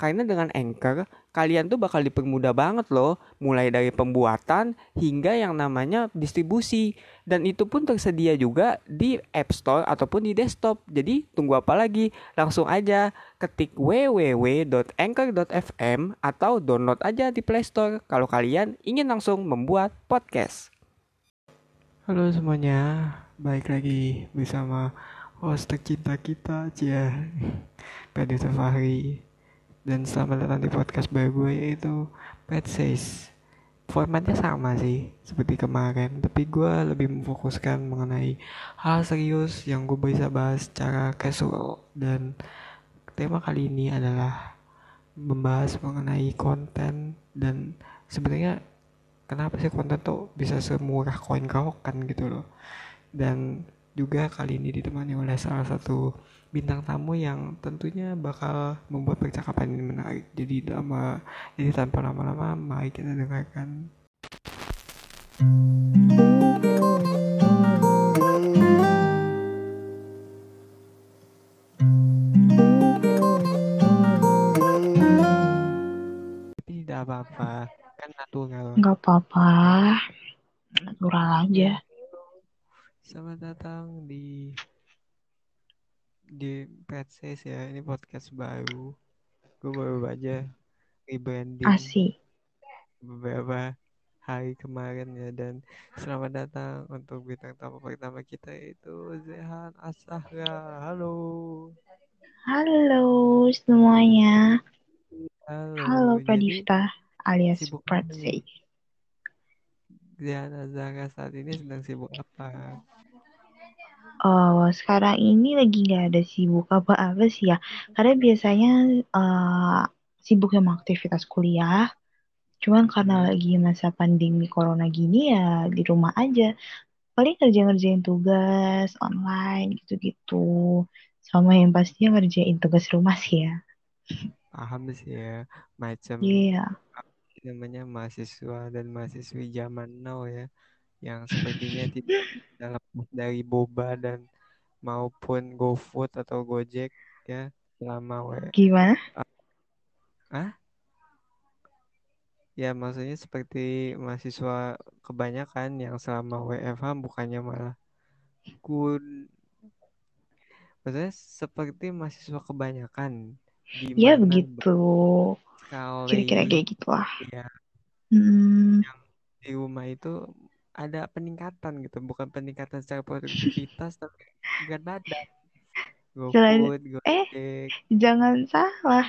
Karena dengan Anchor, kalian tuh bakal dipermudah banget loh, mulai dari pembuatan hingga yang namanya distribusi. Dan itu pun tersedia juga di App Store ataupun di desktop. Jadi tunggu apa lagi? Langsung aja ketik www.anchor.fm atau download aja di Play Store kalau kalian ingin langsung membuat podcast. Halo semuanya, baik lagi bersama host tercinta kita, Cia, Pedi Fahri. Dan selamat datang di podcast baru gue yaitu Pet Says. Formatnya sama sih seperti kemarin, tapi gue lebih memfokuskan mengenai hal serius yang gue bisa bahas secara casual. Dan tema kali ini adalah membahas mengenai konten dan sebenarnya kenapa sih konten tuh bisa semurah koin kawokan gitu loh. Dan juga kali ini ditemani oleh salah satu bintang tamu yang tentunya bakal membuat percakapan ini menarik. Jadi lama, jadi tanpa lama-lama, mari kita dengarkan. Tidak apa-apa, kan natural. Nggak apa-apa. Natural aja. Selamat datang di Pet Says ya. Ini podcast baru. Gue baru aja rebranding Asik. beberapa hari kemarin ya dan selamat datang untuk bintang tamu pertama kita yaitu Zehan Asahra. Halo. Halo semuanya. Halo. Halo Jadi Pradista alias nih? Zehan Azahra saat ini sedang sibuk apa? Oh, sekarang ini lagi nggak ada sibuk apa-apa sih ya. Karena biasanya eh, sibuk sama aktivitas kuliah. Cuman karena Hmm. lagi masa pandemi corona gini ya di rumah aja. Paling kerja-ngerjain tugas online gitu-gitu. Sama yang pastinya ngerjain tugas rumah sih ya. Paham sih ya, macam Iya. namanya mahasiswa dan mahasiswi zaman now ya yang sepertinya tidak lepas dari boba dan maupun GoFood atau Gojek ya selama W Gimana? ah ya maksudnya seperti mahasiswa kebanyakan yang selama WFH bukannya malah kun maksudnya seperti mahasiswa kebanyakan Ya begitu. Kira-kira kayak gitulah. ya Hmm, di rumah itu ada peningkatan gitu bukan peningkatan secara produktivitas tapi berat badan selain GoFood, eh jangan salah.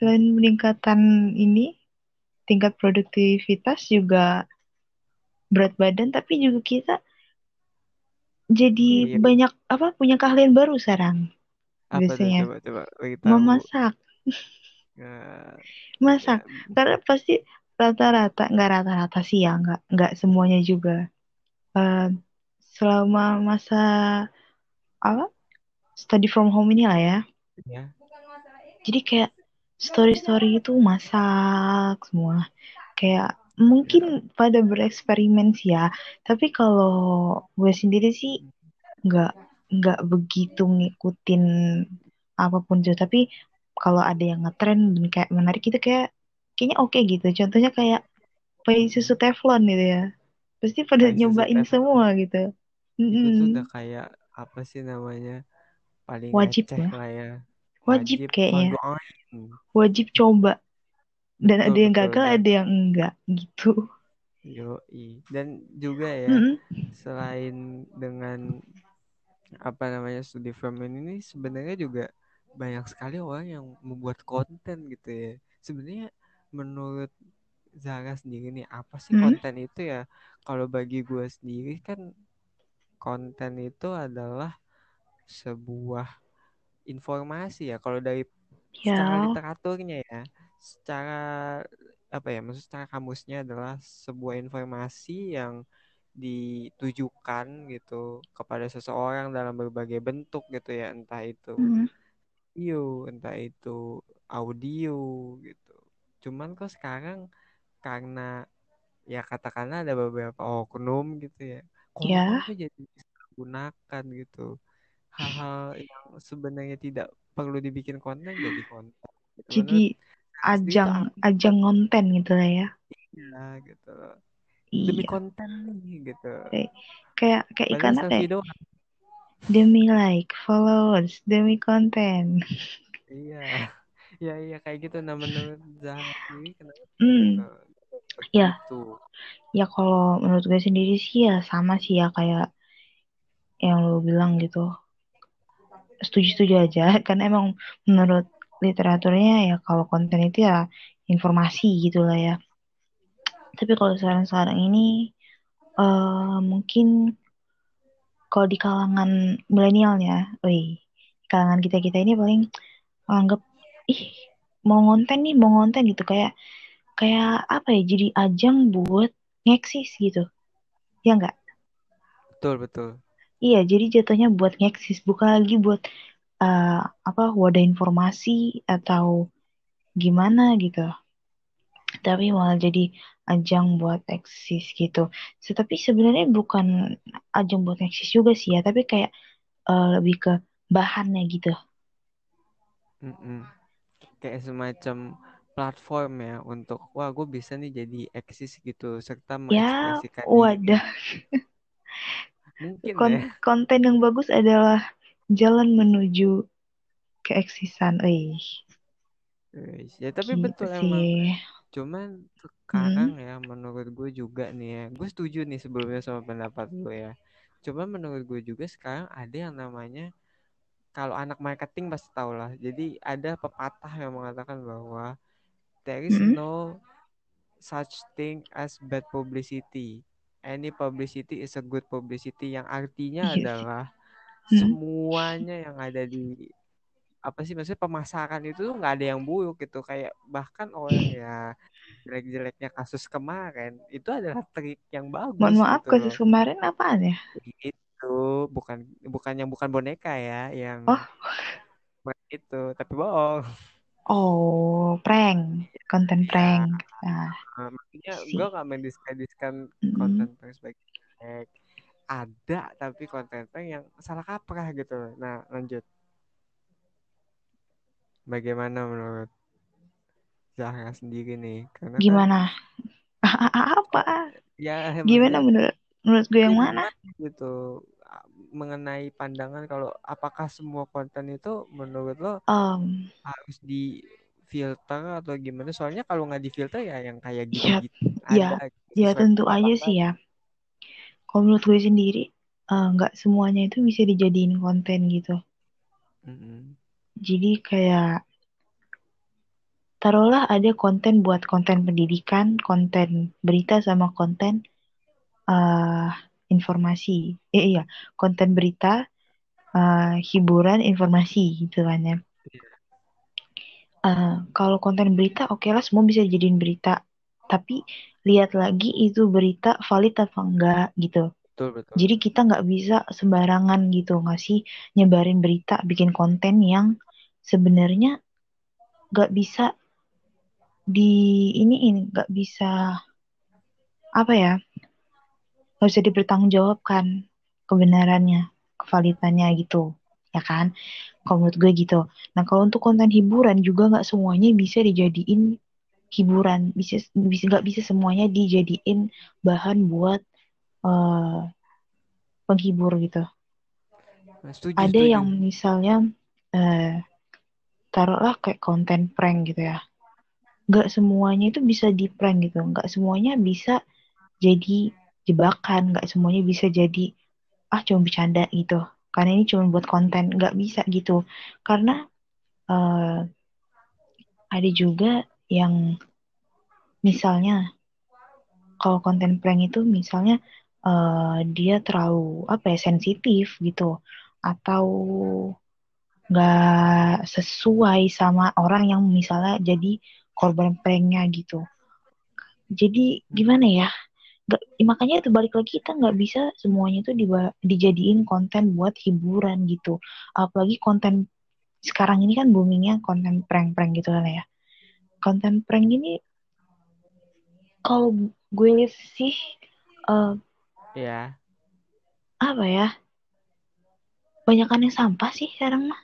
Selain peningkatan ini tingkat produktivitas juga berat badan tapi juga kita jadi iya banyak apa punya keahlian baru sekarang apa tuh biasanya coba coba memasak. Eh, Masak. ya, Karena pasti rata-rata nggak rata-rata sih ya nggak nggak semuanya juga. Eh, selama masa apa study from home ini lah ya. ya Jadi kayak story-story itu masak semua. Kayak mungkin pada bereksperimen sih ya. Tapi kalau gue sendiri sih nggak nggak begitu ngikutin apa pun tuh. Tapi kalau ada yang ngetren dan kayak menarik itu kayak kayaknya oke gitu. Contohnya kayak pakai susu teflon gitu ya. Pasti pada nyobain semua gitu. itu udah kayak apa sih namanya paling Wajib ya. lah ya Wajib wajib kayaknya. Wajib coba. Dan betul ada yang betul gagal, dan ada yang enggak gitu. yoi dan juga ya Mm-mm. selain dengan apa namanya studi film ini sebenarnya juga banyak sekali orang yang membuat konten gitu ya sebenarnya menurut Zara sendiri nih apa sih Mm-mm. konten itu ya? Kalau bagi gue sendiri kan konten itu adalah sebuah informasi ya kalau dari secara Ya, literaturnya ya. Secara apa ya maksud secara kamusnya adalah sebuah informasi yang ditujukan gitu kepada seseorang dalam berbagai bentuk gitu ya. Entah itu mm, video entah itu audio gitu cuman kok sekarang karena ya katakanlah ada beberapa oknum gitu ya konten Ya, tuh jadi gunakan gitu hal-hal yang sebenarnya tidak perlu dibikin konten jadi konten gitu. jadi ajang ajang ngonten gitu lah ya. ya gitu demi Iya, konten nih gitu kayak kayak kayak iklan apa ya? Demi like, followers, demi konten. iya iya iya kayak gitu nah menurut Zahra sendiri kenapa Hmm, ya, ya kalau menurut gue sendiri sih ya sama sih ya kayak yang lo bilang gitu. Setuju-setuju aja, karena emang menurut literaturnya ya kalau konten itu ya informasi gitu lah ya. Tapi kalau sekarang-sekarang ini eh mungkin kalau di kalangan milenialnya, wih, kalangan kita-kita ini paling anggap ih mau ngonten nih, mau ngonten gitu kayak kayak apa ya jadi ajang buat ngeksis gitu. Ya enggak? betul betul Iya, jadi jatuhnya buat ngeksis, bukan lagi buat uh, apa wadah informasi atau gimana gitu. Tapi malah jadi ajang buat eksis gitu. So, tapi sebenarnya bukan ajang buat eksis juga sih ya, tapi kayak uh, lebih ke bahannya gitu. Mm-mm. Kayak semacam platform ya untuk wah gue bisa nih jadi eksis gitu serta Ya, mengekspresikan diri wadah. mungkin Kon ya konten yang bagus adalah jalan menuju keeksisan. Eh, ya tapi gitu betul sih. emang cuman Hmm. sekarang ya menurut gue juga nih ya gue setuju nih sebelumnya sama pendapat gue ya cuman menurut gue juga sekarang ada yang namanya kalau anak marketing pasti tahu lah jadi ada pepatah yang mengatakan bahwa there is Mm-mm. no such thing as bad publicity. Any publicity is a good publicity yang artinya Iya adalah Hmm. semuanya yang ada di apa sih maksudnya pemasaran itu tuh nggak ada yang buruk gitu kayak bahkan orang ya jelek-jeleknya kasus kemarin itu adalah trik yang Mohon bagus maaf, gitu kasus loh kemarin apaan ya? itu bukan bukan yang bukan boneka ya yang Oh, itu tapi bohong oh, prank, konten ya prank. Nah, eh, maksudnya gue nggak mendiskreditkan Mm-mm. konten prank sebagai jelek ada tapi konten prank yang salah kaprah gitu nah lanjut bagaimana menurut Zahra sendiri nih karena kan Gimana? Apa? ya Gimana menurut menurut gue yang ya mana? gimana gitu mengenai pandangan kalau apakah semua konten itu menurut lo Um, harus di filter atau gimana soalnya kalau nggak di filter ya yang kayak ya, gitu-gitu ya, ada gitu, ya tentu aja lo sih ya. Kalau menurut gue sendiri, eh, nggak semuanya itu bisa dijadiin konten gitu. Mm-mm. Jadi kayak taruhlah ada konten buat konten pendidikan, konten berita sama konten eh informasi. Eh iya, konten berita, eh, hiburan, informasi gitu kan ya. Eh, kalau konten berita, oke lah semua bisa dijadiin berita. Tapi lihat lagi itu berita valid apa enggak gitu. betul betul Jadi kita nggak bisa sembarangan gitu ngasih nyebarin berita, bikin konten yang sebenarnya nggak bisa di ini ini nggak bisa apa ya nggak bisa dipertanggungjawabkan kebenarannya, kevalitannya gitu, ya kan? Kalau menurut gue gitu. Nah kalau untuk konten hiburan juga nggak semuanya bisa dijadiin hiburan, bisa bisa nggak bisa semuanya dijadiin bahan buat eh, penghibur gitu. Nah, setuju Ada setuju yang misalnya eh, taruhlah kayak konten prank gitu ya. Nggak semuanya itu bisa di prank gitu. Nggak semuanya bisa jadi jebakan. Nggak semuanya bisa jadi ah cuma bercanda gitu. Karena ini cuma buat konten. Nggak bisa gitu. Karena eh, ada juga yang misalnya kalau konten prank itu misalnya eh, dia terlalu apa ya sensitif gitu atau nggak sesuai sama orang yang misalnya jadi korban pranknya gitu. Jadi gimana ya? Nggak, makanya itu balik lagi kita nggak bisa semuanya itu dijadiin konten buat hiburan gitu. Apalagi konten sekarang ini kan boomingnya konten prank-prank gitu kan ya. Konten prank ini kalau gue lihat sih uh, ya apa ya banyakan yang sampah sih sekarang mah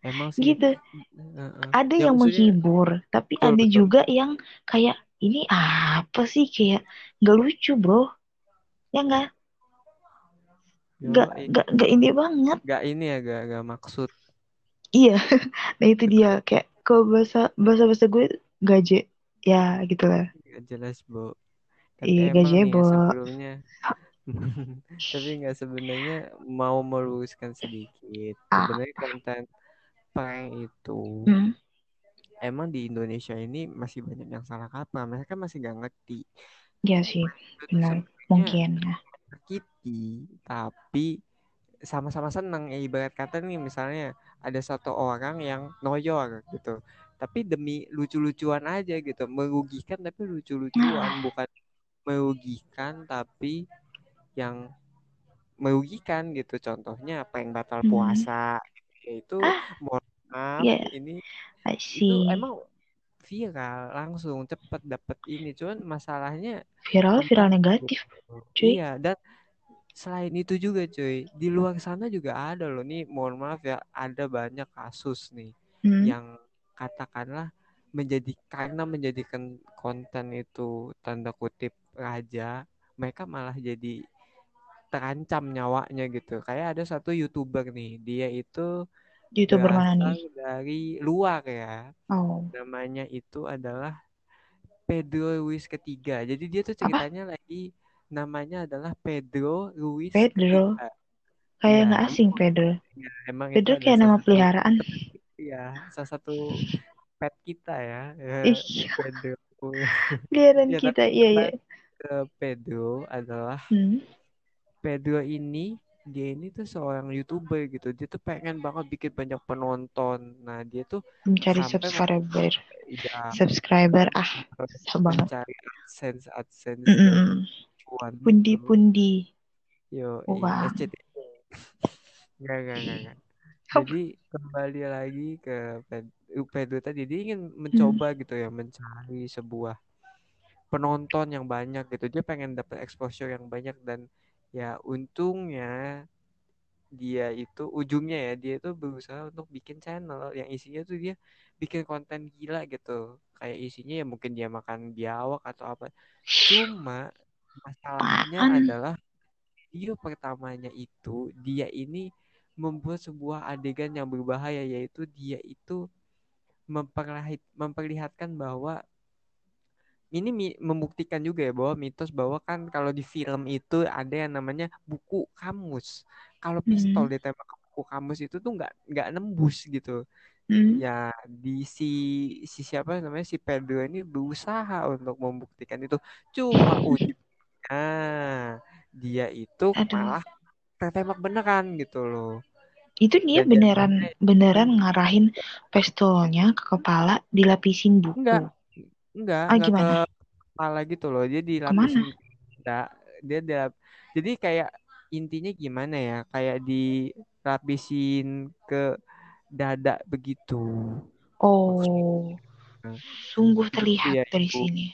emang sih gitu uh-uh. ada Ya, yang maksudnya- menghibur tapi Betul, ada betul. juga yang kayak ini apa sih? Kayak nggak lucu bro. Ya nggak? Nggak Yoi. nggak nggak ini banget. Gak ini ya gak, gak maksud. Iya nah itu dia. Kayak kalau bahasa bahasa bahasa gue gaje. Ya gitu lah. Gak jelas bu Iya, nih ya gazebo. sebelumnya. Tapi nggak sebenarnya mau meluruskan sedikit. Ah. Sebenarnya konten prank itu Hmm, Emang di Indonesia ini masih banyak yang salah kaprah Mereka masih gak ngerti. Ya sih benar. mungkin menyakiti tapi sama-sama senang. Ya ibarat kata nih misalnya ada satu orang yang noyor gitu tapi demi lucu-lucuan aja gitu merugikan tapi lucu-lucuan. Bukan merugikan tapi yang merugikan gitu. Contohnya prank batal Hmm. puasa yaitu Ah. Iya. ini I itu see. emang viral langsung cepet dapet ini. Cuman masalahnya viral viral negatif cuy. Iya, dan selain itu juga cuy, di luar sana juga ada loh. Nih, mohon maaf ya, ada banyak kasus nih Hmm, yang katakanlah menjadi karena menjadikan konten itu tanda kutip raja, mereka malah jadi terancam nyawanya gitu. Kayak ada satu YouTuber nih, dia itu youtuber mana nih dari luar ya. oh Namanya itu adalah Pedro Luis ketiga. Jadi dia tuh ceritanya lagi namanya adalah Pedro Luis Pedro ketiga. kayak Iya, nggak asing Pedro Ya, emang Pedro kayak nama satu- peliharaan Iya, salah satu pet kita ya, ya Ih. Pedro. peliharaan Ya, kita iya iya Pedro adalah hmm. Pedro ini dia ini tuh seorang youtuber gitu. Dia tuh pengen banget bikin banyak penonton. Nah dia tuh mencari subscriber ya subscriber ah banget mencari adsense adsense Mm, cuan pundi gitu. pundi Yo, Wah. SCTV. Enggak, enggak, enggak, enggak. Apa? Jadi kembali lagi ke Ped- Pedro tadi dia ingin mencoba gitu ya mencari sebuah penonton yang banyak gitu. Dia pengen dapat exposure yang banyak dan ya untungnya dia itu ujungnya ya dia itu berusaha untuk bikin channel yang isinya tuh dia bikin konten gila gitu. Kayak isinya ya mungkin dia makan biawak atau apa. Cuma masalahnya Apaan? adalah video pertamanya itu dia ini membuat sebuah adegan yang berbahaya yaitu dia itu memperlihat, memperlihatkan bahwa ini membuktikan juga ya bahwa mitos bahwa kan kalau di film itu ada yang namanya buku kamus. Kalau pistol Hmm. ditembak ke buku kamus itu tuh nggak nggak nembus gitu. Hmm. Ya di si si siapa namanya si Pedro ini berusaha untuk membuktikan itu. Cuma ujungnya dia itu Aduh. malah tertembak beneran gitu loh. Itu dia Dan beneran beneran ngarahin pistolnya ke kepala dilapisin buku. Enggak. Enggak, Ah, enggak gimana? ke kepala gitu loh. Dia dilapisin enggak. Dia dilap Jadi kayak intinya gimana ya? Kayak dilapisin ke dada begitu. Oh, sungguh Gitu terlihat ya, dari Ibu. sini.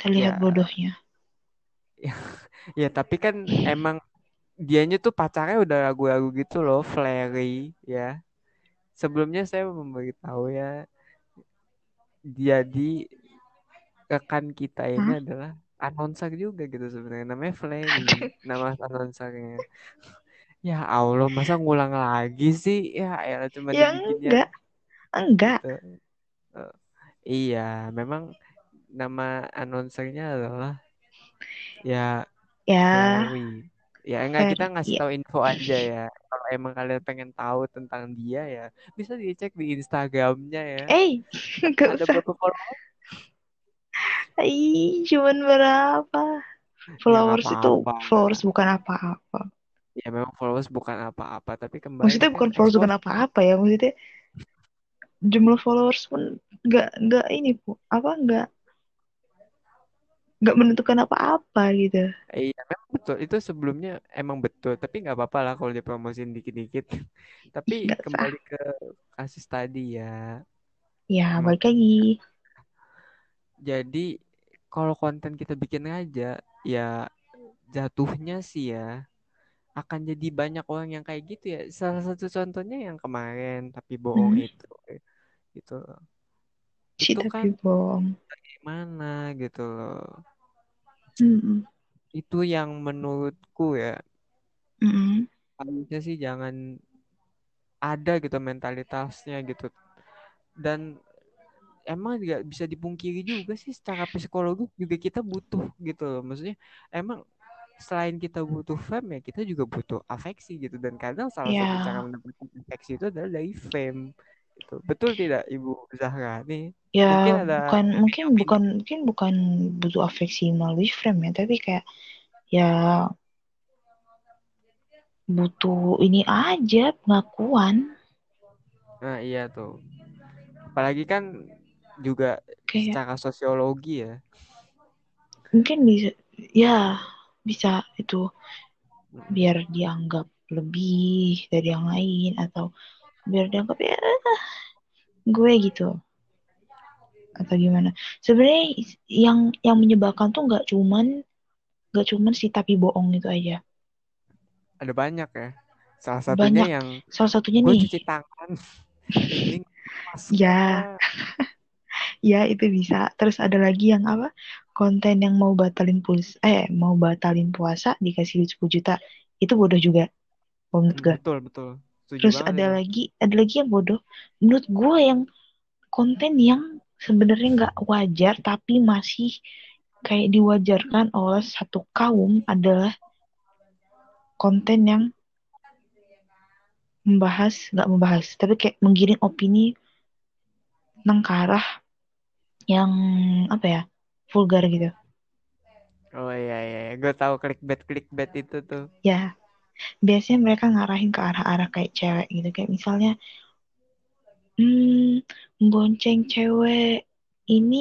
Terlihat Ya. bodohnya. Ya, tapi kan emang dianya tuh pacarnya udah ragu-ragu gitu loh, Flery ya. Sebelumnya saya memberitahu ya jadi rekan kita ini Hah? adalah announcer juga gitu sebenarnya namanya Flery nama announcernya ya Allah masa ngulang lagi sih ya elah cuma Ya enggak. Enggak. gitu. Eh, iya memang nama announcernya adalah ya Ya, Flery ya enggak kita ngasih iya. tahu info aja ya kalau emang kalian pengen tahu tentang dia ya bisa dicek di Instagramnya ya eh, enggak ada usah. berapa follower Ih, cuman berapa? Followers nggak itu apa-apa. followers bukan apa-apa. Ya memang followers bukan apa-apa, tapi kembali Maksudnya kan bukan followers bukan apa-apa ya, maksudnya jumlah followers pun nggak nggak ini bu apa nggak nggak menentukan apa-apa gitu. Iya, memang betul. Itu sebelumnya emang betul, tapi nggak apa-apa lah kalau dipromosin dikit-dikit. Tapi sah. kembali ke kasus tadi ya. Ya balik lagi. Jadi kalau konten kita bikin aja ya jatuhnya sih ya akan jadi banyak orang yang kayak gitu ya. Salah satu contohnya yang kemarin tapi bohong Hmm, itu gitu loh. si Itu tapi kan bohong. gimana gitu loh. Hmm, Itu yang menurutku ya hmm, harusnya sih jangan ada gitu mentalitasnya gitu. Dan emang juga bisa dipungkiri juga sih secara psikologis juga kita butuh gitu loh. Maksudnya emang selain kita butuh fame ya kita juga butuh afeksi gitu dan kadang salah satu cara mendapatkan afeksi itu adalah dari fame gitu. Betul tidak Ibu Zahra? Nih ya mungkin ada bukan mungkin bukan mungkin bukan butuh afeksi melalui frame ya, tapi kayak ya butuh ini aja pengakuan Nah, iya tuh. Apalagi kan juga kayak secara sosiologi ya. mungkin bisa ya bisa itu biar dianggap lebih dari yang lain atau biar dianggap ya gue gitu atau gimana sebenarnya yang yang menyebalkan tuh nggak cuman nggak cuman si tapi bohong itu aja Ada banyak ya. Salah satunya banyak yang salah satunya gue nih cuci tangan ya. Ya itu bisa. Terus ada lagi yang apa? Konten yang mau batalin puls eh mau batalin puasa dikasih duit 10 juta. Itu bodoh juga menurut Hmm, gue Betul, betul. Setuju terus banget ada itu. lagi ada lagi yang bodoh. Menurut gue yang konten yang sebenarnya nggak wajar tapi masih kayak diwajarkan oleh satu kaum adalah konten yang membahas nggak membahas tapi kayak menggiring opini tentang ke arah yang apa ya vulgar gitu. Oh iya iya, gue tahu clickbait clickbait itu tuh. ya. Biasanya mereka ngarahin ke arah-arah kayak cewek gitu. Kayak misalnya hmm bonceng cewek ini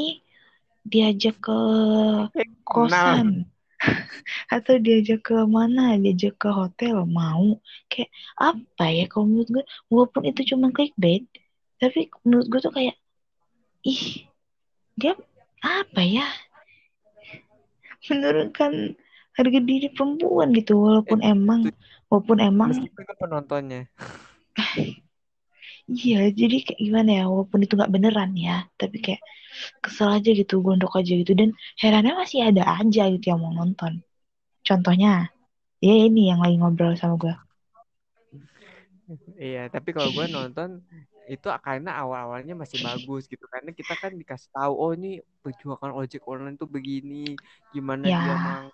diajak ke kosan. Kenal. atau diajak ke mana? Diajak ke hotel? Mau. Kayak apa ya kalau menurut gue walaupun itu cuma clickbait tapi menurut gue tuh kayak ih dia apa ya? Menurunkan harga diri perempuan gitu walaupun Eh, emang itu walaupun emang penontonnya. iya jadi kayak gimana ya walaupun itu nggak beneran ya tapi kayak kesel aja gitu gondok aja gitu dan herannya masih ada aja gitu yang mau nonton. Contohnya ya ini yang lagi ngobrol sama gue Iya, tapi kalau gue nonton itu karena awal-awalnya masih bagus gitu karena kita kan dikasih tahu oh ini perjuangan ojek online tuh begini gimana dia ya mang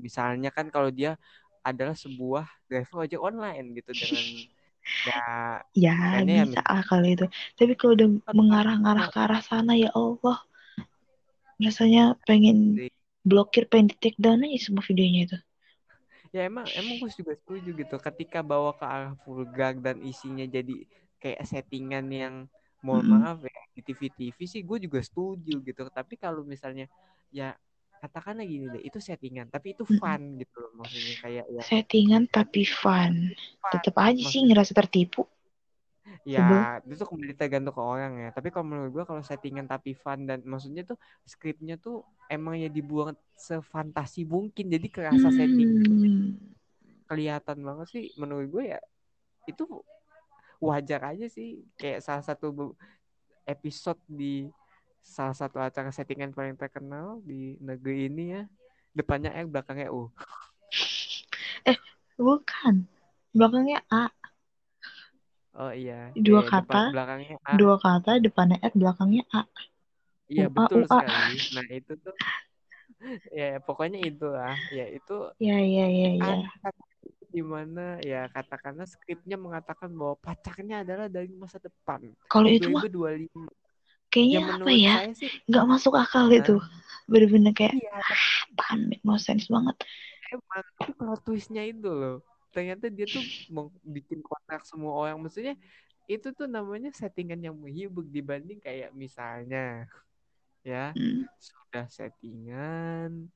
misalnya kan kalau dia adalah sebuah driver ojek online gitu dengan ya ya ya bisa lah kalau itu. Tapi kalau udah mengarah-ngarah ke arah sana ya Allah. Rasanya pengen blokir pengen di take down aja semua videonya itu. Ya emang emang gue juga setuju gitu. Ketika bawa ke arah vulgar dan isinya jadi kayak settingan yang mohon Mm-mm. maaf ya di TV-TV sih gue juga setuju gitu. Tapi kalau misalnya ya katakanlah gini deh itu settingan tapi itu fun gitu loh maksudnya kayak ya settingan tapi fun. Fun tetap aja sih ngerasa tertipu. Ya itu kembali tergantung ke orang ya. Tapi kalau menurut gue kalau settingan tapi fun dan maksudnya tuh skripnya tuh emang ya dibuang sefantasi mungkin jadi kerasa setting hmm. kelihatan banget sih menurut gue ya itu wajar aja sih kayak salah satu episode di salah satu acara settingan paling terkenal di negeri ini ya. Depannya R belakangnya U. Eh bukan. Belakangnya A. Oh iya. Dua eh, depan kata belakangnya A. dua kata depannya R belakangnya A. Iya betul U A. sekali. Nah itu tuh ya pokoknya itu lah ya itu ya ya ya ya ada di mana ya katakanlah skripnya mengatakan bahwa pacarnya adalah dari masa depan. Kalau itu mah 2025 kayaknya ya apa ya sih nggak masuk akal nah, itu. Bener-bener kayak iya apaan make no sense banget. Emang itu plot twistnya itu loh. Ternyata dia tuh mau bikin kotak semua orang. Maksudnya itu tuh namanya settingan yang menghibur dibanding kayak misalnya ya hmm. sudah settingan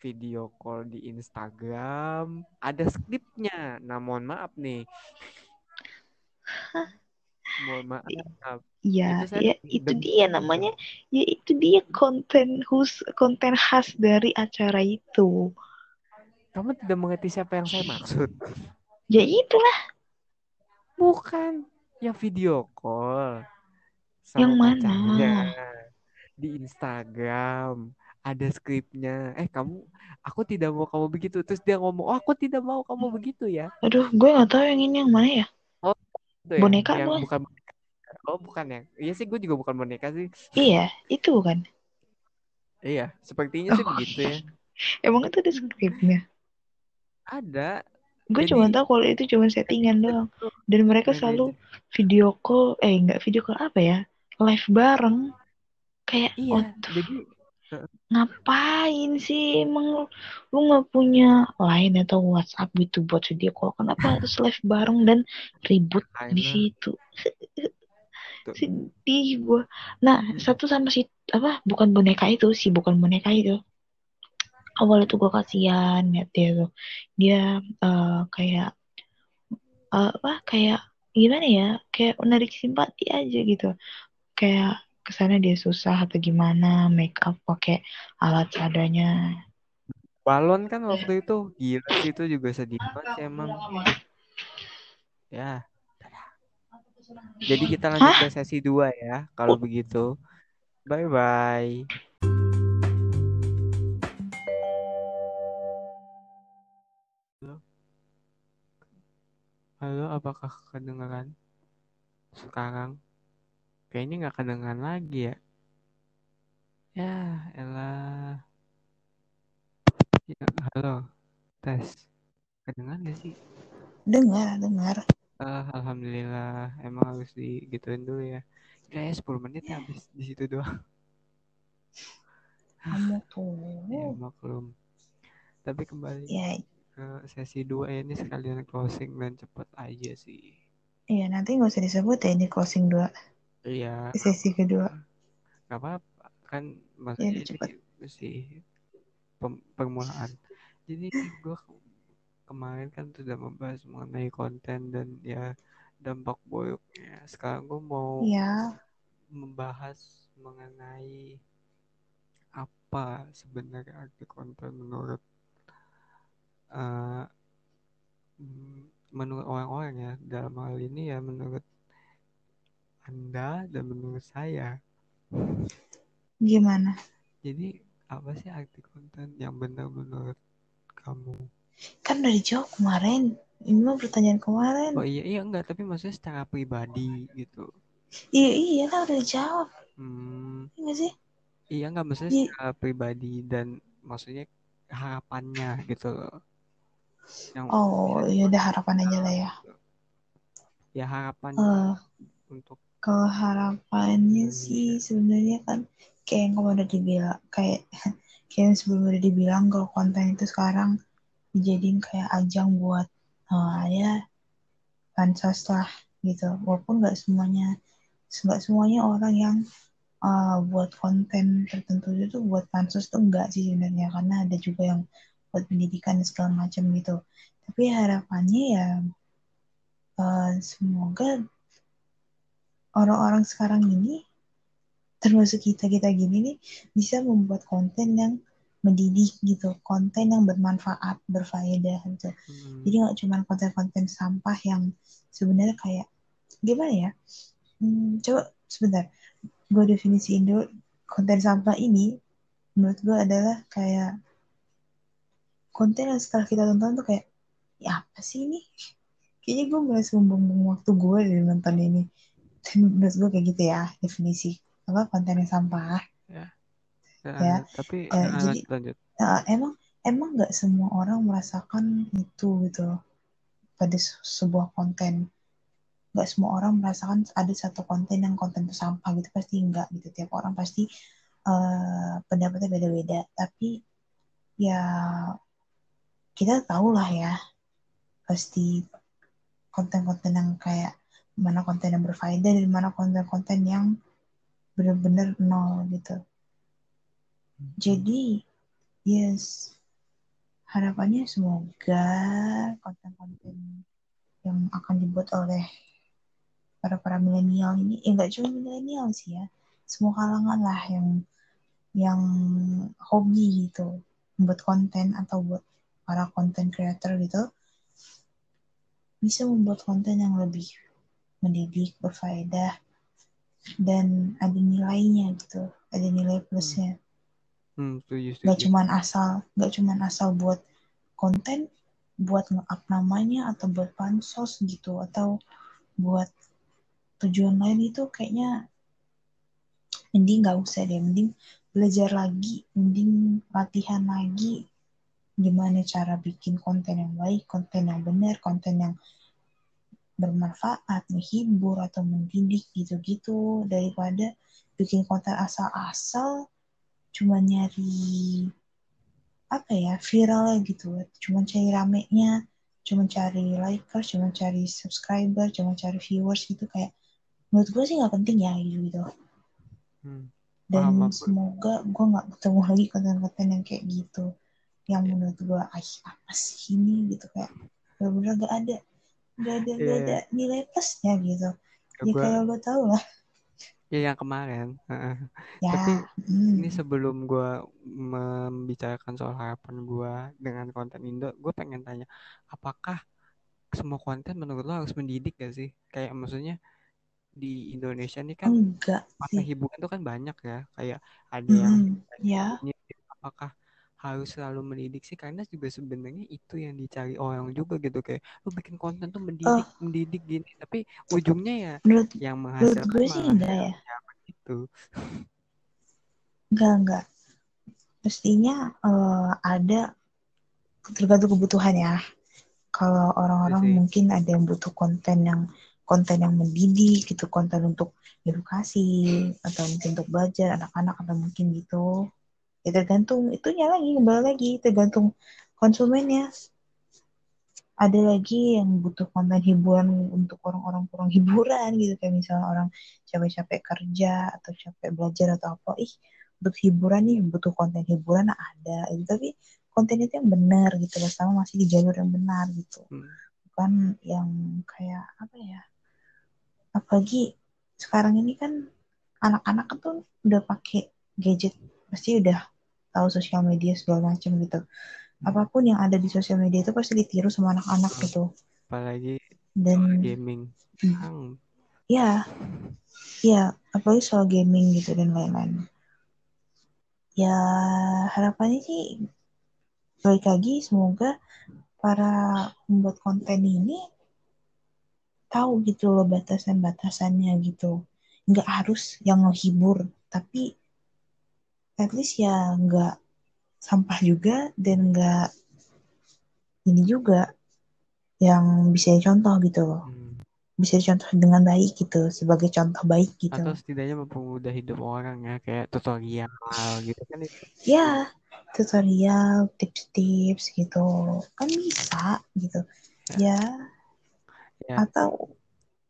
video call di Instagram. Ada skripnya. Nah mohon maap nih. Mohon maaf. Iya, Itu ya itu dia namanya. Ya itu dia konten khas konten khas dari acara itu. kamu tidak mengerti siapa yang saya maksud. Ya itulah. Bukan. Yang video call sama Yang mana? di Instagram ada skripnya eh kamu aku tidak mau kamu begitu terus dia ngomong oh aku tidak mau kamu begitu ya Aduh, gue nggak tahu yang ini yang mana ya. Itu ya, Boneka yang bukan? bukan boneka. oh bukan ya iya sih gue juga bukan boneka sih Iya, itu kan. iya sepertinya sih Oh. begitu ya Emang itu ada skripnya. ada Gue Jadi- cuma tahu kalau itu cuma settingan doang. Dan mereka selalu video call, eh nggak video call apa ya? Live bareng. Kayak, iya jadi ngapain sih? Emang lu, lu nggak punya line atau WhatsApp gitu buat video call? Kenapa harus live bareng dan ribut di Makanya. situ? Tuh. sedih gua. Nah satu sama si apa bukan boneka itu sih bukan boneka itu. Awal itu gua kasihan liat dia tuh. Dia eh, kayak eh, apa kayak gimana ya? Kayak menarik simpati aja gitu. Kayak ke sana dia susah atau gimana make up pakai alat seadanya? Balon kan waktu itu gila sih itu juga sedih banget sih emang. Ya jadi kita lanjut ke sesi 2 ya kalau begitu. Bye bye halo? Halo apakah kedengaran sekarang kayaknya nggak kedengaran lagi ya. Ya elah. Ya, halo. Tes. Kedengaran gak sih? Dengar dengar. Ah, alhamdulillah. Emang harus digituin dulu ya. Kayak 10 menit habis di situ doang. Kamu tuh. Ya maklum. Tapi kembali ya ke sesi 2 ya ini sekalian closing dan cepet aja sih. Iya nanti nggak usah disebut ya ini closing dua iya. Sesi kedua. Nggak apa-apa. Kan Ya, maksudnya udah cepet. ini mesti pem- permulaan. Jadi gue kemarin kan sudah membahas mengenai konten dan ya dampak buruknya. Sekarang gue mau ya membahas mengenai apa sebenarnya arti konten menurut mm, menurut orang-orang ya. Dalam hal ini ya menurut anda dan menurut saya. Gimana? Jadi apa sih arti konten yang benar menurut kamu? Kan udah dijawab kemarin. Ini mah pertanyaan kemarin. Oh iya iya enggak. Tapi maksudnya secara pribadi gitu. Iya iya kan udah dijawab hmm, iya sih? Iya enggak. Maksudnya Iya. secara pribadi dan maksudnya harapannya gitu loh. Yang oh ya udah harapan aja lah ya. Ya harapan Eh, untuk kalau harapannya sih sebenarnya kan kayak yang kemarin udah dibilang kayak kayak yang sebelum udah dibilang kalau konten itu sekarang dijadiin kayak ajang buat eh, ya bansos lah gitu. Walaupun nggak semuanya nggak semuanya orang yang eh, buat konten tertentu itu buat bansos tuh enggak sih sebenarnya. Karena ada juga yang buat pendidikan segala macam gitu. Tapi harapannya ya eh, semoga orang-orang sekarang ini termasuk kita kita gini nih bisa membuat konten yang mendidik gitu konten yang bermanfaat berfaedah gitu. Hmm, jadi nggak cuma konten-konten sampah yang sebenarnya kayak gimana ya? Hmm, coba sebentar. Gue definisiin dulu konten sampah ini menurut gue adalah kayak konten yang setelah kita tonton tuh kayak ya apa sih ini? Kayaknya gue merasa membuang waktu gue dari nonton ini menurut gue kayak gitu ya definisi apa konten yang sampah. Ya, ya, tapi eh, nah, jadi- lanjut. Nah, emang emang nggak semua orang merasakan itu gitu loh, pada se- sebuah konten. Nggak semua orang merasakan ada satu konten yang konten itu sampah gitu pasti enggak gitu. Tiap orang pasti eh, pendapatnya beda-beda. Tapi ya kita tahu lah ya pasti konten-konten yang kayak mana konten yang berfaedah dan mana konten-konten yang benar-benar nol gitu. Jadi yes harapannya semoga konten-konten yang akan dibuat oleh para para milenial ini eh nggak cuma milenial sih ya semua kalangan lah yang yang hobi gitu membuat konten atau buat para konten creator gitu bisa membuat konten yang lebih mendidik berfaedah dan ada nilainya gitu. Ada nilai plusnya. Hmm, setuju, setuju. cuman asal nggak cuman asal buat konten buat nge-up namanya atau buat pansos gitu atau buat tujuan lain itu kayaknya mending nggak usah deh. Mending belajar lagi mending latihan lagi. Gimana cara bikin konten yang baik konten yang benar konten yang bermanfaat menghibur atau mendidik gitu-gitu daripada bikin konten asal-asal cuma nyari apa ya viralnya gitu. Cuma cari ramenya cuma cari likers cuma cari subscriber cuma cari viewers gitu. Kayak menurut gue sih nggak penting ya gitu gitu Hmm. dan aku. semoga gue nggak ketemu lagi konten-konten yang kayak gitu. Yang menurut gue ah apa sih ini? gitu kayak bener-bener gak ada gak ada Iya. ada nilai plusnya gitu Ya, ya gua, kayak lo tau lah ya yang kemarin. heeh. ya Tapi hmm. ini sebelum gue membicarakan soal harapan gue dengan konten Indo, gue pengen tanya, apakah semua konten menurut lo harus mendidik gak sih? Kayak maksudnya di Indonesia nih kan enggak hiburan tuh kan banyak ya. Kayak ada yang Hmm, ya ini apakah harus selalu mendidik sih karena juga sebenarnya itu yang dicari orang juga gitu. Kayak lu bikin konten tuh mendidik mendidik gini tapi ujungnya ya menurut yang menurut menghasilkan gue sih enggak ya. ya begitu. Enggak enggak. Mestinya eh, ada tergantung kebutuhan ya. Kalau orang-orang sih. mungkin ada yang butuh konten yang konten yang mendidik gitu konten untuk edukasi atau mungkin untuk belajar anak-anak atau mungkin gitu ya tergantung itunya lagi kembali lagi tergantung konsumennya ada lagi yang butuh konten hiburan untuk orang-orang kurang hiburan gitu kayak misalnya orang capek-capek kerja atau capek belajar atau apa ih untuk hiburan nih butuh konten hiburan nah ada gitu. tapi konten itu yang benar gitu loh sama masih di jalur yang benar gitu Hmm. bukan yang kayak apa ya apalagi sekarang ini kan anak-anak tuh udah pakai gadget pasti udah tahu sosial media segala macam gitu. Apa pun yang ada di sosial media itu pasti ditiru sama anak-anak gitu. Apalagi dan gaming. Hmm. Hang. ya ya apalagi soal gaming gitu dan lain-lain. Ya harapannya sih balik lagi semoga para pembuat konten ini tahu gitu loh batasan-batasannya gitu. Nggak harus yang menghibur tapi at least ya nggak sampah juga dan nggak ini juga yang bisa dicontoh gitu loh. Hmm. bisa dicontoh dengan baik gitu sebagai contoh baik gitu. Atau setidaknya mempermudah hidup orang ya kayak tutorial gitu kan itu. Ya tutorial tips-tips gitu. Kan bisa gitu. Ya. Ya. Atau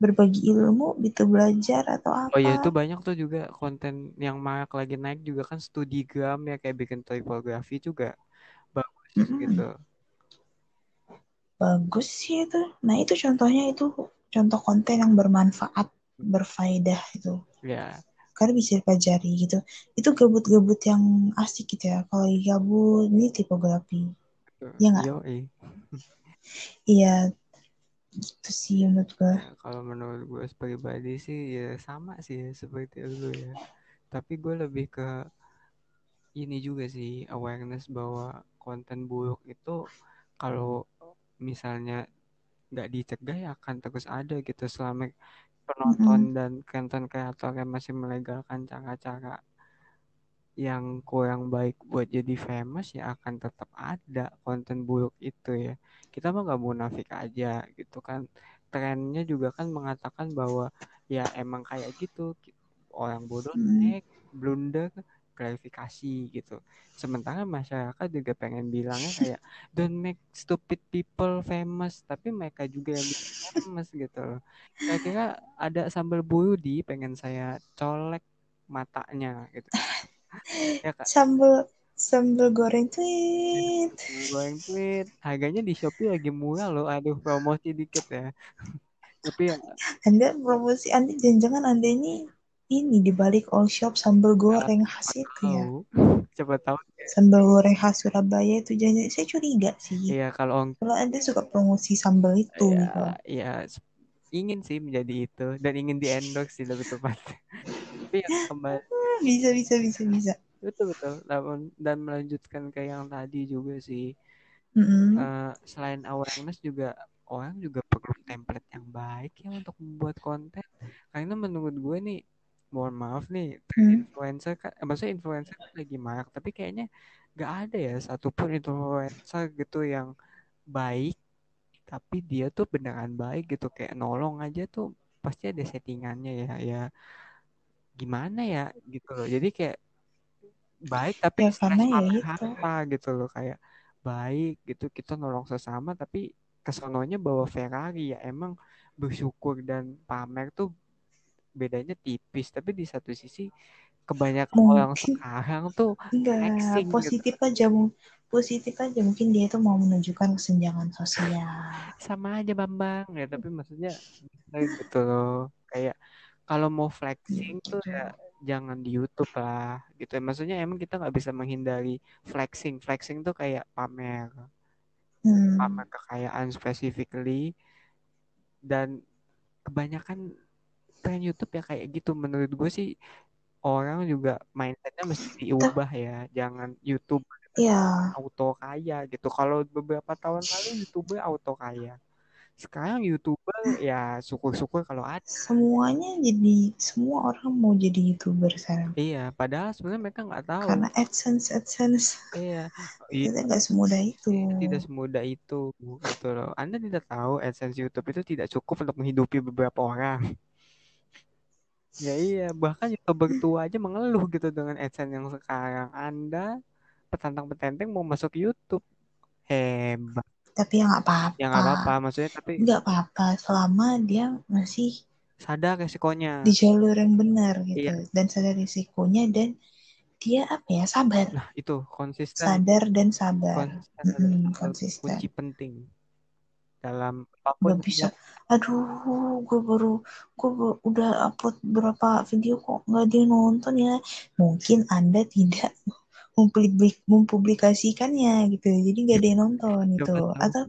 berbagi ilmu gitu belajar atau apa oh ya itu banyak tuh juga konten yang marak lagi naik juga kan studigram ya kayak bikin tipografi juga. Bagus Mm-mm. gitu. Bagus sih itu. Nah itu contohnya itu contoh konten yang bermanfaat berfaedah itu. Ya karena bisa dipelajari gitu. Itu gabut-gabut yang asik gitu ya kalau gabut ini tipografi. Iya nggak? iya itu sih menurut gue Ya, kalau menurut gue pribadi sih ya sama sih ya, seperti lu ya. Tapi gue lebih ke ini juga sih awareness bahwa konten buruk itu kalau misalnya nggak dicegah ya akan terus ada gitu selama penonton dan konten kreator yang masih melegalkan cara-cara yang kurang baik buat jadi famous ya akan tetap ada konten buruk itu ya. Kita mah nggak munafik aja gitu kan. Trennya juga kan mengatakan bahwa ya emang kayak gitu orang bodoh Mm. naik blunder klarifikasi gitu. Sementara masyarakat juga pengen bilangnya kayak don't make stupid people famous. Tapi mereka juga yang bikin famous gitu loh. Kira-kira ada sambal buru di pengen saya colek matanya gitu ya kak. Sambal sambal goreng tweet. Goreng tweet. Harganya di shopee lagi murah loh. Aduh promosi dikit ya. Tapi ya Anda promosi Anda jangan-jangan Anda ini ini di balik all shop sambal goreng khas itu ya. coba tahu Sambal goreng khas Surabaya itu jangan saya curiga sih. iya kalau Kalau Anda suka promosi sambal itu ya, gitu. ya ingin sih menjadi itu. Dan ingin di endorse sih lebih tepat tapi ya kembali Bisa bisa bisa bisa. betul betul dan, dan melanjutkan ke yang tadi juga sih Mm-mm. Eh, selain awareness juga orang juga perlu template yang baik ya untuk membuat konten karena menurut gue nih mohon maaf nih Hmm. influencer kan eh, maksudnya influencer kan lagi marak tapi kayaknya nggak ada ya satupun influencer gitu yang baik tapi dia tuh beneran baik gitu kayak nolong aja tuh pasti ada settingannya ya ya gimana ya gitu loh. Jadi kayak baik tapi Ya, karena ya sama itu. harta gitu loh. Kayak baik gitu. Kita nolong sesama tapi kesononya bawa Ferrari. Ya emang bersyukur dan pamer tuh bedanya tipis. Tapi di satu sisi kebanyakan orang Mungkin sekarang tuh enggak flexing gitu. positif aja mu- positif aja. Mungkin dia itu mau menunjukkan kesenjangan sosial. sama aja Bambang ya. Tapi maksudnya gitu loh. Kayak kalau mau flexing tuh ya jangan di YouTube lah gitu. Maksudnya emang kita nggak bisa menghindari flexing. Flexing tuh kayak pamer Hmm. pamer kekayaan specifically. Dan kebanyakan tren YouTube ya kayak gitu. Menurut gue sih orang juga mindsetnya mesti diubah ya. Jangan YouTube Ya, auto kaya gitu. Kalau beberapa tahun lalu YouTuber auto kaya sekarang YouTuber ya syukur-syukur kalau ada semuanya jadi semua orang mau jadi youtuber sekarang. iya padahal sebenarnya mereka nggak tahu Karena AdSense AdSense iya kita nggak semudah itu. Iya, tidak semudah itu gitu loh. Anda tidak tahu AdSense YouTube itu tidak cukup untuk menghidupi beberapa orang. Ya iya, bahkan youtuber tua aja mengeluh gitu dengan AdSense yang sekarang. Anda petantang-petenteng mau masuk YouTube. Hebat. Tapi ya nggak apa-apa. Ya nggak apa-apa, maksudnya tapi Nggak apa-apa selama dia masih sadar resikonya. di jalur yang benar gitu Iya. dan sadar risikonya dan dia apa ya sabar, Nah, itu konsisten. sadar dan sabar. Konsisten satu konsisten. kunci penting dalam apa pun Gak bisa. ya. Aduh, gue baru gue baru- udah upload berapa video kok nggak ada yang nonton ya. Mungkin anda tidak mempublik mempublikasikannya gitu, jadi nggak ada yang nonton gitu. Coba tahu. Atau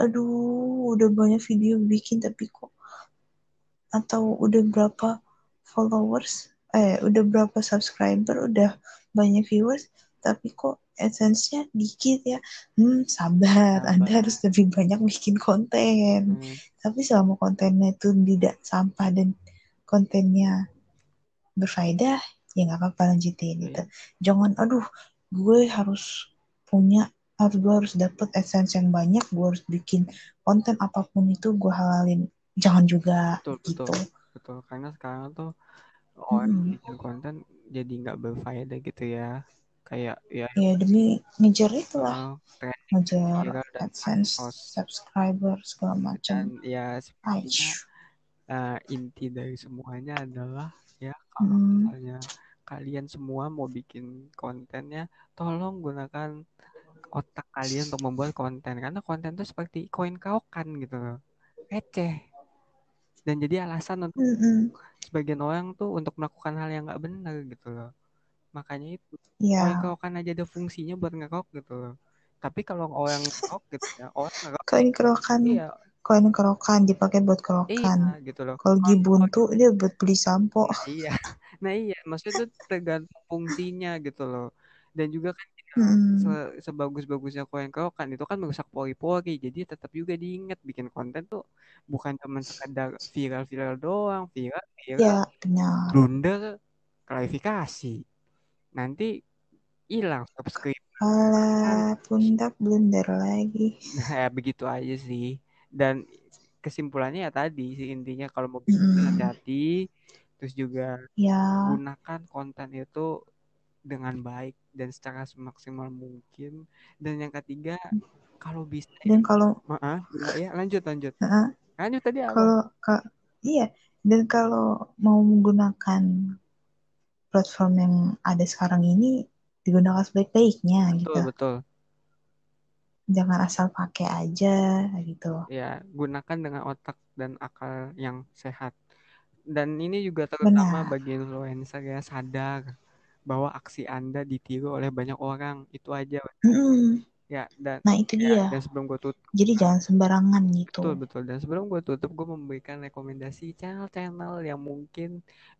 aduh, udah banyak video bikin tapi kok atau udah berapa followers eh udah berapa subscriber udah banyak viewers tapi kok essence-nya dikit ya hmm sabar Sabar. anda harus lebih banyak bikin konten Hmm, tapi selama kontennya itu tidak sampah dan kontennya berfaedah ya nggak apa-apa lanjutin gitu jangan aduh gue harus punya harus gue harus dapet essence yang banyak gue harus bikin konten apa pun itu gue halalin jangan juga betul, gitu betul, betul. Karena sekarang tuh orang Hmm. bikin konten jadi nggak berfaedah gitu ya. Kayak ya ya demi ngejar itulah uh, trending ngejar adsense subscriber segala dan macam ya Aish. uh, inti dari semuanya adalah ya kalau Hmm. misalnya kalian semua mau bikin kontennya tolong gunakan otak kalian untuk membuat konten. Karena konten itu seperti koin kaokan gitu loh. Receh. Dan jadi alasan untuk Mm-mm. sebagian orang tuh untuk melakukan hal yang nggak benar gitu loh. Makanya itu ya koin kaokan aja ada fungsinya buat ngerok gitu loh. Tapi kalau orang ngerok gitu ya orang ngerok koin kerokan. Iya. Koin kerokan dipakai buat iya kerokan gitu loh. Kalau Kalau- buntu dia buat beli sampo. Iya. Nah, iya, maksudnya itu tergantung fungsinya gitu loh. Dan juga kan ya, Mm. se- sebagus-bagusnya koin kerokan itu kan merusak pori-pori. Jadi tetap juga diingat bikin konten tuh bukan cuma sekedar viral-viral doang, viral, viral, ya benar blunder, klarifikasi. Nanti hilang subscribe. Alah, pundak blunder lagi. Nah, ya begitu aja sih. Dan kesimpulannya ya tadi sih intinya kalau mau bikin Mm. hati-hati, terus juga Ya, gunakan konten itu dengan baik dan secara semaksimal mungkin. Dan yang ketiga, kalau bisa, dan kalau maaf, ya lanjut lanjut. Heeh. Lanjut tadi apa? kalau ka- iya dan kalau mau menggunakan platform yang ada sekarang ini digunakan sebaik-baiknya Betul gitu. betul. jangan asal pakai aja gitu ya gunakan dengan otak dan akal yang sehat dan ini juga terutama benar. bagi influencer ya sadar bahwa aksi anda ditiru oleh banyak orang. Itu aja Mm-mm. ya dan nah itu ya, dia. dan sebelum gue tutup jadi jangan sembarangan gitu. betul betul. Dan sebelum gue tutup gue memberikan rekomendasi channel-channel yang mungkin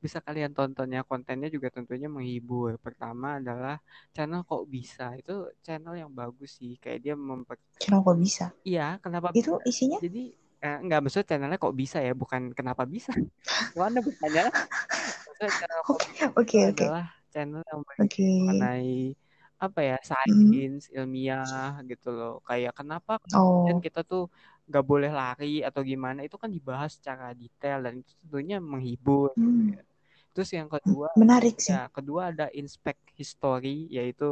bisa kalian tonton ya. Kontennya juga tentunya menghibur. Pertama adalah channel kok bisa. Itu channel yang bagus sih. Kayak dia memper channel kok bisa? Iya kenapa itu isinya? Jadi eh, nggak maksud channelnya kok bisa ya? Bukan kenapa bisa? Mana bertanya oke oke. channel yang berisi mengenai apa ya Mm. sains ilmiah gitu loh. Kayak kenapa oh. kemudian kita tuh nggak boleh lari atau gimana? Itu kan dibahas secara detail dan itu tentunya menghibur gitu Hmm. ya. terus yang kedua menarik sih. ya kedua ada inspect history yaitu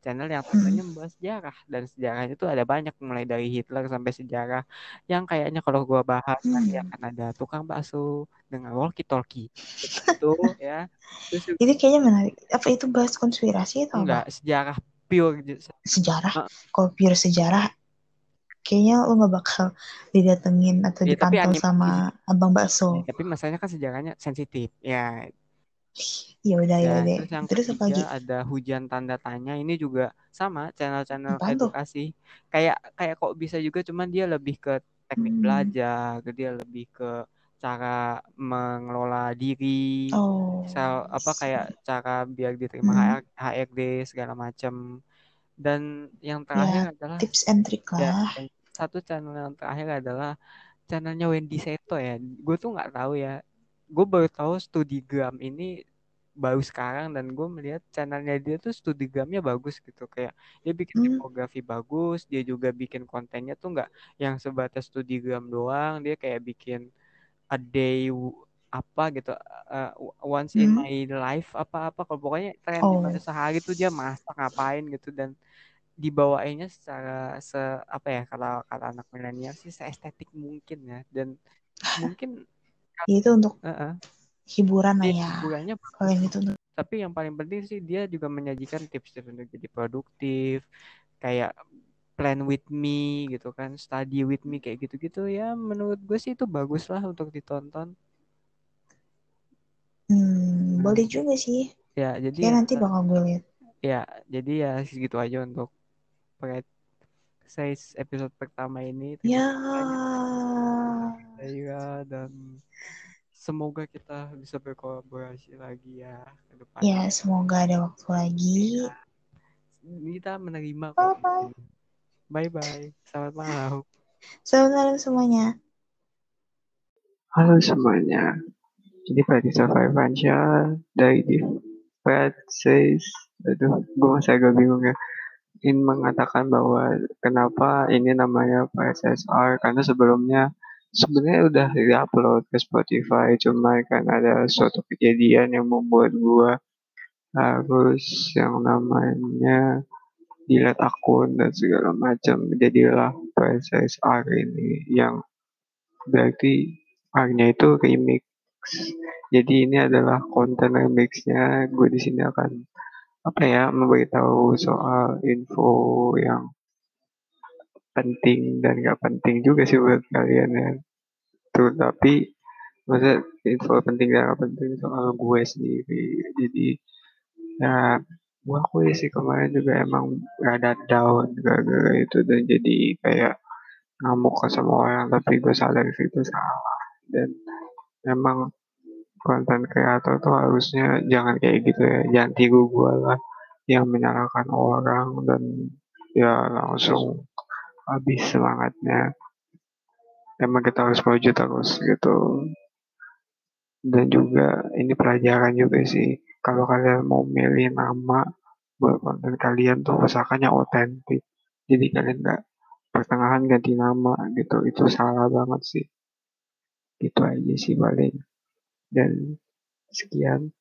channel yang Hmm. tentunya membahas sejarah dan sejarahnya itu ada banyak mulai dari Hitler sampai sejarah yang kayaknya kalau gua bahas nanti Hmm. akan ada tukang bakso dengan walkie talkie itu ya terus Ini kayaknya menarik. Apa itu bahas konspirasi atau enggak apa? sejarah pure Sejarah. Ah. Kalau pure sejarah, kayaknya lo nggak bakal didatengin atau Ya, dipantau sama abang Ya, bakso. tapi masalahnya kan sejarahnya sensitif ya Ya udah ya udah. terus yang Terus apa lagi? ada hujan tanda tanya ini juga sama channel-channel tuh? edukasi kayak kayak kok bisa juga cuman dia lebih ke teknik Hmm. belajar dia lebih ke cara mengelola diri Oh. misal apa kayak cara biar diterima Hmm. HR, HRD segala macam dan yang Ya, terakhir adalah tips and trick ya lah. dan satu channel yang terakhir adalah channelnya Wendy Seto ya gue tuh nggak tahu ya gue baru tahu Studigram ini baru sekarang dan gue melihat channelnya dia tuh Studigramnya bagus gitu kayak dia bikin Hmm. tipografi bagus dia juga bikin kontennya tuh nggak yang sebatas Studigram doang dia kayak bikin a day apa gitu uh, once in Hmm. my life apa apa kalau pokoknya tren Oh. di mana sehari tuh dia masak ngapain gitu dan dibawainnya secara se apa ya kalau kata anak milenial sih seestetik mungkin ya dan mungkin Ya, itu untuk uh-uh, hiburan lah dia ya. hiburannya Kalau yang itu untuk tapi yang paling penting sih dia juga menyajikan tips-tips untuk jadi produktif kayak plan with me gitu kan study with me kayak gitu-gitu ya menurut gue sih itu bagus lah untuk ditonton hmm, Nah. boleh juga sih. ya jadi Ya nanti bakal gue lihat. ya jadi ya segitu aja untuk pre size episode pertama ini Ya. banyak saya dan semoga kita bisa berkolaborasi lagi ya ke depan. Ya, semoga ada waktu lagi. kita menerima Bye bye. bye bye selamat malam. Selamat malam semuanya. Halo semuanya, ini Pradisa Firmansyah dari di Fred Says, aduh, gue masih agak bingung ya. Ingin mengatakan bahwa kenapa ini namanya PSSR, karena sebelumnya sebenarnya udah di-upload ke Spotify, cuma kan ada suatu kejadian yang membuat gue harus yang namanya delete akun dan segala macam. Jadilah PSSR ini yang berarti R-nya itu remix. Jadi ini adalah konten remixnya. Gue di sini akan apa ya memberitahu soal info yang penting dan gak penting juga sih buat kalian ya. Tuh tapi maksudnya info penting dan gak penting soal gue sendiri. Jadi ya gue akui sih kemarin juga emang rada down gara-gara itu dan jadi kayak ngamuk ke semua orang tapi gue sadar itu salah dan memang konten kreator tuh harusnya jangan kayak gitu ya jangan tiru gue lah yang menyalahkan orang dan ya langsung habis semangatnya. Emang kita harus maju terus gitu. Dan juga ini pelajaran juga sih. Kalau kalian mau milih nama buat konten kalian tuh usahakannya otentik. Jadi kalian nggak pertengahan ganti nama gitu. Itu salah banget sih. Itu aja sih paling. Dan sekian